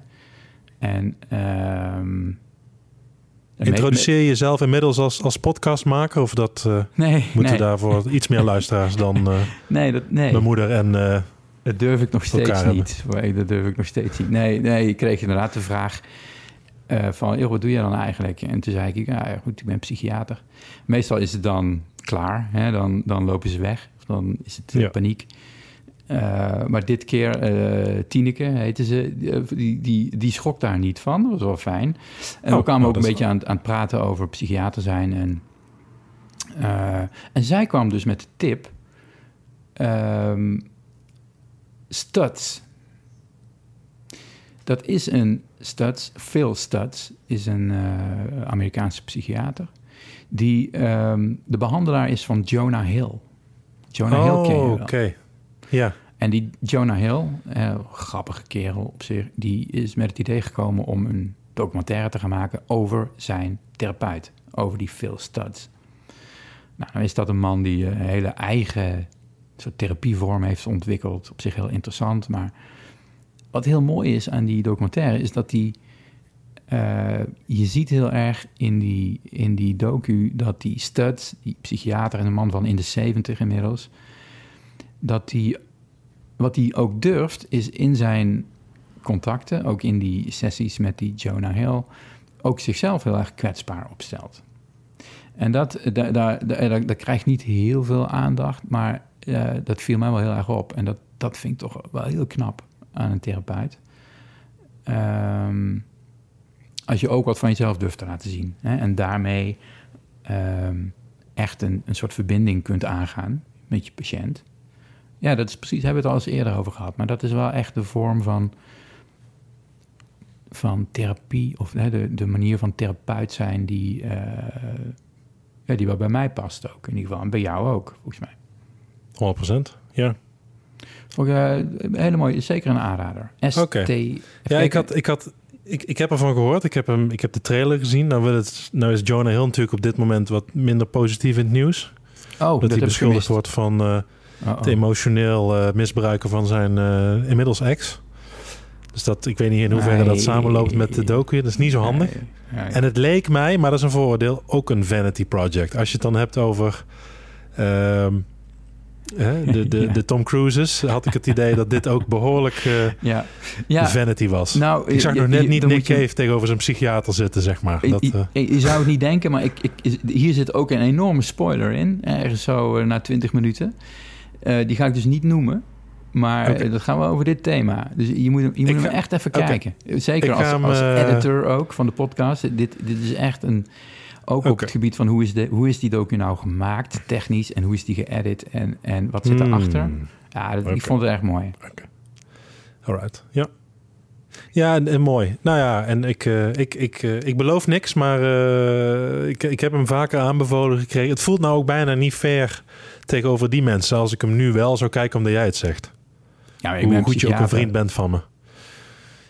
En... en Introduceer je jezelf inmiddels als, als podcastmaker? Of dat me- Nee, moeten nee, daarvoor iets meer luisteraars dan nee, dat, nee. mijn moeder en... Dat durf ik nog steeds niet. Nee, dat durf ik nog steeds niet. Nee, nee ik kreeg inderdaad de vraag eh, van... "Joh, wat doe je dan eigenlijk? En toen zei ik, ja, goed, ik ben psychiater. Meestal is het dan klaar. Hè? Dan, dan lopen ze weg. Of dan is het eh, Ja. paniek. Eh, maar dit keer, eh Tineke heette ze, die, die, die schrok daar niet van. Dat was wel fijn. En Oh, we kwamen nou, ook een beetje aan, aan het praten over psychiater zijn. En, en zij kwam dus met de tip... ehm, Stutz. Dat is een Stutz, Phil Stutz, is een eh, Amerikaanse psychiater. Die ehm, de behandelaar is van Jonah Hill. Jonah Hill ken je oh, oké. Ja, En die Jonah Hill, eh, grappige kerel op zich, die is met het idee gekomen om een documentaire te gaan maken over zijn therapeut, over die Phil Stutz. Nou, dan is dat een man die een hele eigen soort therapievorm heeft ontwikkeld. Op zich heel interessant, maar wat heel mooi is aan die documentaire is dat die eh, je ziet heel erg in die, in die docu dat die Stutz, die psychiater en een man van in de 70 inmiddels, dat die wat hij ook durft, is in zijn contacten, ook in die sessies met die Jonah Hill, ook zichzelf heel erg kwetsbaar opstelt. En dat, daar, daar, daar, krijgt niet heel veel aandacht, maar dat viel mij wel heel erg op. En dat, dat vind ik toch wel heel knap aan een therapeut. Ehm, als je ook wat van jezelf durft te laten zien. Hè, en daarmee ehm, echt een, een soort verbinding kunt aangaan met je patiënt. Ja, dat is precies, hebben we het al eens eerder over gehad. Maar dat is wel echt de vorm van, van therapie, of hè, de, de manier van therapeut zijn die, ja, die wel bij mij past ook. In ieder geval, en bij jou ook, volgens mij. 100%. Ja. Ook, een hele mooie, zeker een aanrader. ST. Even Ja, ik had, ik had, ik, ik heb ervan gehoord. Ik heb hem, ik heb de trailer gezien. Nou, wil het, nou is Jonah Hill natuurlijk op dit moment wat minder positief in het nieuws. Oh, dat dat hij beschuldigd wordt van eh, Oh, oh. het emotioneel eh, misbruiken van zijn inmiddels ex. Dus dat, ik weet niet in hoeverre dat samenloopt met de docu. Dat is niet zo handig. Nee, nee. En het leek mij, maar dat is een vooroordeel, ook een vanity project. Als je het dan hebt over ehm, hè, de, de, Ja. de Tom Cruises, had ik het idee dat dit ook behoorlijk eh, ja, ja. vanity was. Nou, ik zag je- nog net je- niet Nick je- Cave tegenover zijn psychiater zitten, zeg maar. Dat, je, eh, je- je zou het niet denken, maar ik, ik, hier zit ook een enorme spoiler in. Ergens zo eh, na 20 minuten. Eh, die ga ik dus niet noemen. Maar eh, dat gaan we over dit thema. Dus je moet, hem- je moet hem ga- echt even kijken. Zeker als, hem, als eh, editor ook van de podcast. Dit, dit is echt een... Ook op Oké. het gebied van hoe is, de, hoe is die docu nou gemaakt, technisch, en hoe is die geëdit en, en wat zit Hmm. erachter. Ja, dat, Oké. ik vond het echt mooi. Alright, ja. Ja, en, en mooi. Nou ja, en ik, eh, ik, ik, eh, ik beloof niks, maar eh, ik, ik heb hem vaker aanbevolen gekregen. Het voelt nou ook bijna niet fair tegenover die mensen als ik hem nu wel zou kijken omdat jij het zegt. Ja, maar Hoe goed je ook een vriend bent van me.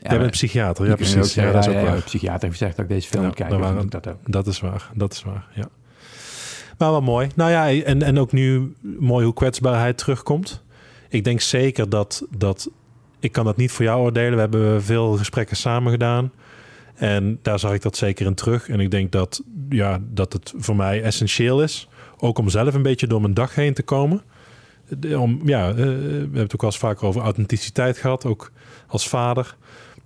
Jij bent psychiater, ja ook precies. Ja, dat is ook waar. een psychiater heeft gezegd dat ik deze film dan waren- ik dat ook. Dat is waar, dat is waar, ja. Maar wel mooi. Nou ja, en, en ook nu mooi hoe kwetsbaarheid terugkomt. Ik denk zeker dat, dat... Ik kan dat niet voor jou oordelen. We hebben veel gesprekken samen gedaan. En daar zag ik dat zeker in terug. En ik denk dat, ja, dat het voor mij essentieel is. Ook om zelf een beetje door mijn dag heen te komen. Om, ja, eh, we hebben het ook wel eens vaker over authenticiteit gehad. Ook als vader.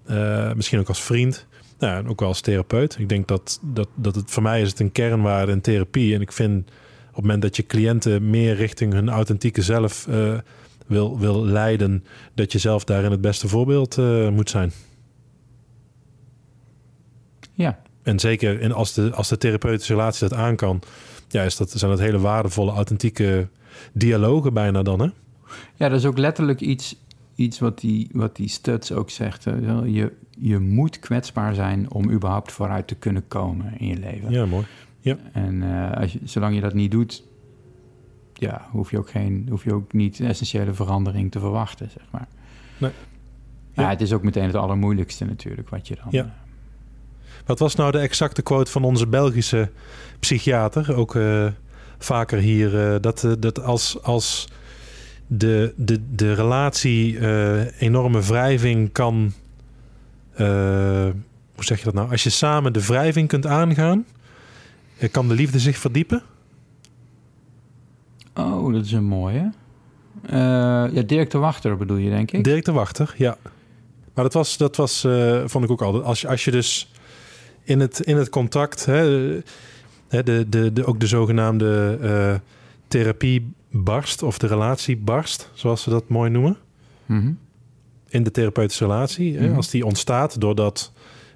Eh, misschien ook als vriend. Nou, en ook wel als therapeut. Ik denk dat, dat, dat het voor mij is het een kernwaarde in therapie. En ik vind op het moment dat je cliënten meer richting hun authentieke zelf eh, wil, wil leiden, dat je zelf daarin het beste voorbeeld eh, moet zijn. Ja, En zeker in, als, de, als de therapeutische relatie dat aan kan, ja, is dat, zijn dat hele waardevolle, authentieke dialogen bijna dan, hè? Ja, dat is ook letterlijk iets, iets wat, die, wat die Studs ook zegt. hè. Je, je moet kwetsbaar zijn om überhaupt vooruit te kunnen komen in je leven. Ja, mooi. En eh, als je, zolang je dat niet doet, ja, hoef je ook, geen, hoef je ook niet essentiële verandering te verwachten, zeg maar. Nee. Ja, Ja. het is ook meteen het allermoeilijkste natuurlijk, wat je dan... Ja. eh, Wat was nou de exacte quote van onze Belgische psychiater? Ook eh, vaker hier. dat, dat als, als de, de, de relatie eh, enorme wrijving kan. eh, hoe zeg je dat nou? Als je samen de wrijving kunt aangaan, eh, kan de liefde zich verdiepen. Oh, dat is een mooie. Eh, ja, Dirk de Wachter bedoel je, denk ik? Dirk de Wachter, ja. Maar dat was, dat was vond ik ook altijd. Als je, als je dus in het, in het contact, hè, de, de, de, ook de zogenaamde therapie barst of de relatie barst, zoals ze dat mooi noemen, Mhm. in de therapeutische relatie. Hè, Mhm. als die ontstaat doordat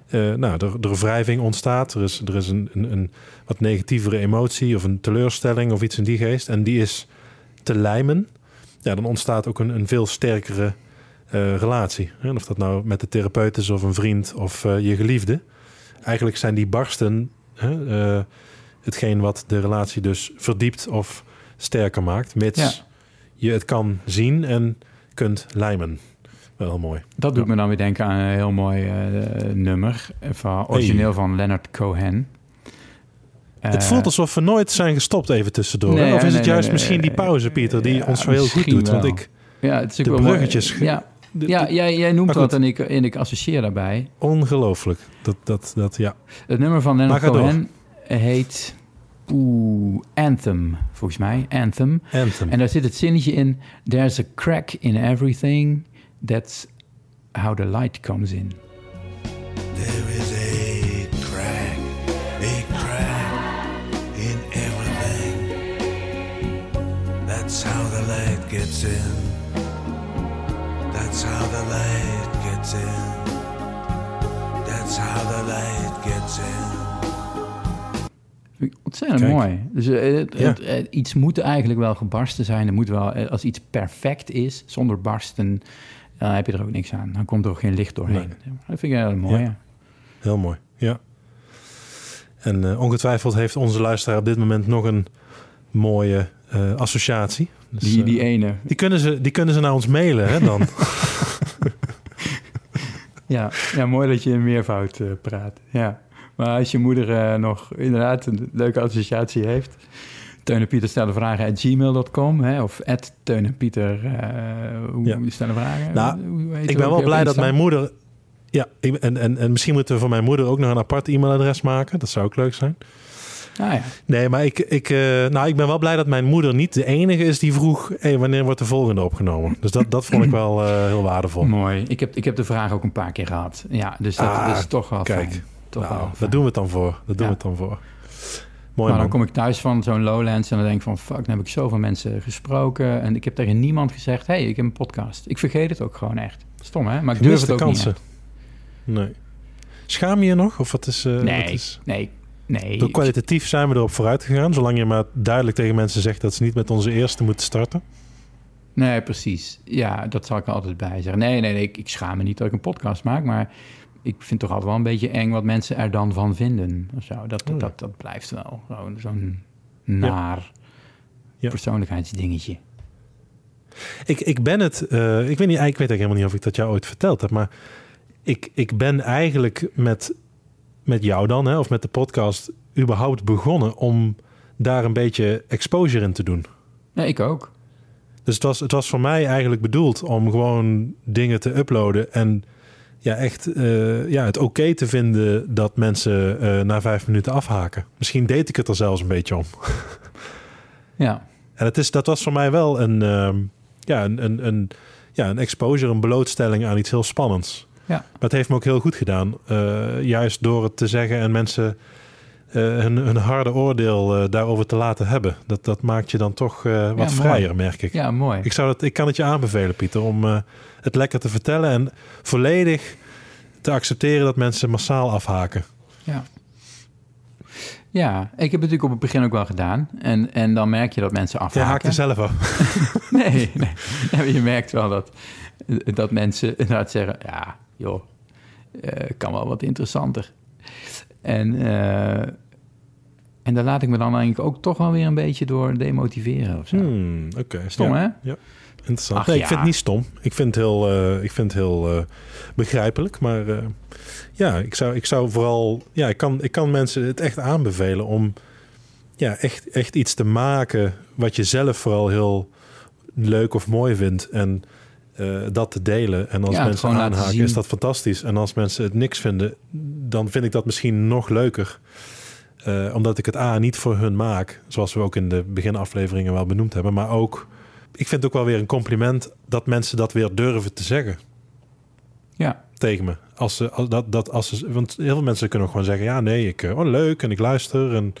eh nou, er, er wrijving ontstaat, er is, er is een, een, een wat negatievere emotie of een teleurstelling of iets in die geest, en die is te lijmen, ja, dan ontstaat ook een, een veel sterkere eh, relatie. En of dat nou met de therapeut is of een vriend of eh, je geliefde. Eigenlijk zijn die barsten hè, hetgeen wat de relatie dus verdiept of sterker maakt, mits Ja. je het kan zien en kunt lijmen. Wel mooi. Dat doet Ja. me dan weer denken aan een heel mooi eh, nummer. Van, origineel van Leonard Cohen. het Eh, voelt alsof we nooit zijn gestopt even tussendoor. nee, of is nee, het juist nee, misschien die pauze, Pieter, die ons zo heel goed doet? Want ik, Ja, het is de wel bruggetjes. Ja, de- ja jij, jij noemt dat en ik, en ik associeer daarbij. ongelooflijk. Dat, dat, dat, ja. Het nummer van Leonard door. Cohen heet oeh, Anthem, volgens mij. Anthem. Anthem. En daar zit het zinnetje in... There's a crack in everything. That's how the light comes in. There is a crack, a crack in everything. That's how the light gets in. That's how the light gets in. That's how the light gets in. Ontzettend Kijk. mooi. Dus eh, het- Ja. het- eh, iets moet eigenlijk wel gebarsten zijn. Er moet wel, eh, als iets perfect is, zonder barsten, dan heb je er ook niks aan. Dan komt er ook geen licht doorheen. Dat vind ik heel mooi. Ja. Heel mooi, ja. En ongetwijfeld heeft onze luisteraar op dit moment nog een mooie associatie. Dus, Die, die ene. die, kunnen ze, die kunnen ze naar ons mailen, hè, dan. Ja, ja, mooi dat je in meervoud praat. Ja. Maar als je moeder eh, nog inderdaad een leuke associatie heeft... Teun en Pieter stellen vragen at gmail.com hè, of at Teun en Pieter eh, hoe Ja. stellen vragen. Nou, Hoe ik ben wel blij dat mijn moeder... Ja, en, en, en misschien moeten we voor mijn moeder ook nog een apart e-mailadres maken. Dat zou ook leuk zijn. Ah ja, Nee, maar ik, ik, eh, nou, ik ben wel blij dat mijn moeder niet de enige is die vroeg... Hey, wanneer wordt de volgende opgenomen? Dus dat, dat vond ik wel heel waardevol. mooi. Ik heb, ik heb de vraag ook een paar keer gehad. Ja, dus dat Ah, is toch wel kijk. fijn. Toch nou, wel daar doen we het dan voor. Daar doen we het dan voor. Mooi maar dan man. kom ik thuis van zo'n Lowlands en dan denk ik van... fuck, dan heb ik zoveel mensen gesproken... en ik heb tegen niemand gezegd... hey, ik heb een podcast. Ik vergeet het ook gewoon echt. Stom, hè? Maar ik durf het ook kansen. niet Nee. Schaam je je nog? Of wat is... wat Nee, is... nee, nee. Door kwalitatief zijn we erop vooruit gegaan. Zolang je maar duidelijk tegen mensen zegt dat ze niet met onze eerste moeten starten. Nee, precies. Ja, dat zal ik er altijd bij zeggen. Nee, nee, nee, ik, ik schaam me niet dat ik een podcast maak, maar ik vind toch altijd wel een beetje eng wat mensen er dan van vinden. Of zo. Dat, dat, Oh ja. dat, dat blijft wel gewoon zo'n naar Ja. persoonlijkheidsdingetje. Ik, ik ben het... eh, ik, weet niet, ik weet eigenlijk helemaal niet of ik dat jou ooit verteld heb. Maar ik, ik ben eigenlijk met, met jou dan, hè, of met de podcast... überhaupt begonnen om daar een beetje exposure in te doen. Nee, ik ook. Dus het was, het was voor mij eigenlijk bedoeld om gewoon dingen te uploaden en ja, echt eh, ja, het oké te vinden dat mensen eh, na vijf minuten afhaken. Misschien deed ik het er zelfs een beetje om. Ja, En het is, dat was voor mij wel een, ehm, ja, een, een, een, ja, een exposure, een blootstelling aan iets heel spannends. Ja. Het heeft me ook heel goed gedaan. eh, juist door het te zeggen en mensen hun, hun harde oordeel eh, daarover te laten hebben. Dat, dat maakt je dan toch eh, wat vrijer, merk ik. ja mooi. Ik, zou dat, ik kan het je aanbevelen, Pieter, om eh, het lekker te vertellen en volledig te accepteren dat mensen massaal afhaken. Ja. Ja, ik heb het natuurlijk op het begin ook wel gedaan. En, en dan merk je dat mensen afhaken. haakt er zelf af. Nee, nee. Ja, je merkt wel dat, dat mensen inderdaad zeggen... ja, joh, eh, kan wel wat interessanter. En, eh, en daar laat ik me dan eigenlijk ook toch wel weer een beetje door demotiveren of zo. Hmm, Oké. Stom, ja. hè? Interessant. Ach, nee, ik ja. vind het niet stom. Ik vind het heel, eh, ik vind het heel eh, begrijpelijk. Maar ja, ik zou, ik zou vooral... Ja, ik kan, ik kan mensen het echt aanbevelen om ja, echt, echt iets te maken... wat je zelf vooral heel leuk of mooi vindt. En eh, dat te delen. En als Ja, mensen aanhaken, is dat fantastisch. En als mensen het niks vinden, dan vind ik dat misschien nog leuker. Eh, omdat ik het A niet voor hun maak, zoals we ook in de beginafleveringen wel benoemd hebben, maar ook, ik vind het ook wel weer een compliment dat mensen dat weer durven te zeggen Ja, tegen me. Als ze, als, dat, dat, als ze, want heel veel mensen kunnen ook gewoon zeggen, ja nee, ik, eh, oh leuk en ik luister en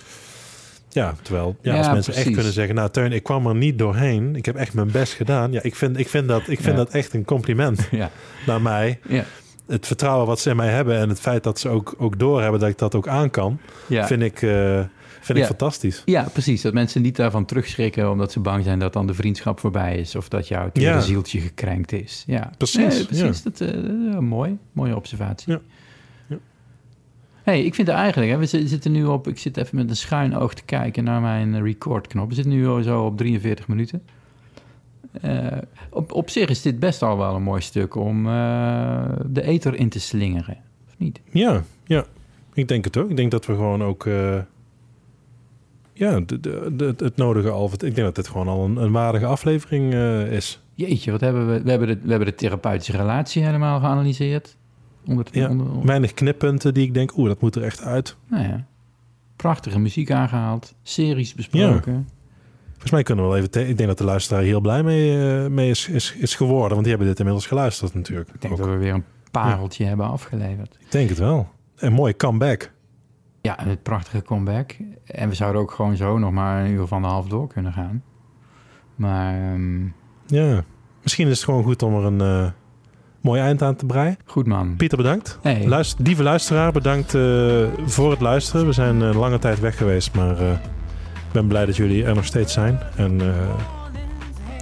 ja, terwijl ja, Ja, als mensen precies. echt kunnen zeggen, nou Teun, ik kwam er niet doorheen, ik heb echt mijn best gedaan. Ja, ik vind, ik vind, dat, ik vind Ja. dat echt een compliment ja, naar mij. ja. Het vertrouwen wat ze in mij hebben en het feit dat ze ook, ook doorhebben dat ik dat ook aan kan, vind ik, eh, vind ik fantastisch. Ja, precies. Dat mensen niet daarvan terugschrikken omdat ze bang zijn dat dan de vriendschap voorbij is of dat jouw zieltje gekrenkt is. Ja, Precies, Nee, precies. Dat, eh, eh, mooi. Mooie observatie. Hey, ik vind er eigenlijk, hè, we zi- zitten nu op, ik zit even met een schuin oog te kijken naar mijn recordknop. We zitten nu zo op 43 minuten. Eh, op, op zich is dit best al wel een mooi stuk om eh, de ether in te slingeren, of niet? Ja, ja. Ik denk het ook. Ik denk dat we gewoon ook... eh, ja, de, de, de- het nodige al... Ik denk dat dit gewoon al een, een waardige aflevering is. Jeetje, wat hebben we? We hebben de, we hebben de therapeutische relatie helemaal geanalyseerd. Onder, Ja, onder, onder- Weinig knippunten die ik denk... Oeh, dat moet er echt uit. Nou ja, prachtige muziek aangehaald, series besproken. Volgens mij kunnen we wel even... ik denk dat de luisteraar heel blij mee, eh, mee is, is, is geworden. Want die hebben dit inmiddels geluisterd natuurlijk. Ik denk Ook. dat we weer een pareltje hebben afgeleverd. Ik denk het wel. Een mooie comeback. Ja, een prachtige comeback. En we zouden ook gewoon zo nog maar een uur van de half door kunnen gaan. Maar ehm, Ja. Misschien is het gewoon goed om er een eh, mooi eind aan te breien. goed man. Pieter, bedankt. Hey. Luister, lieve luisteraar, bedankt eh, voor het luisteren. We zijn een lange tijd weg geweest, maar eh, ik ben blij dat jullie er nog steeds zijn. En eh,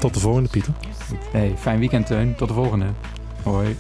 tot de volgende, Pieter. Hey, fijn weekend Teun. Tot de volgende. Hoi.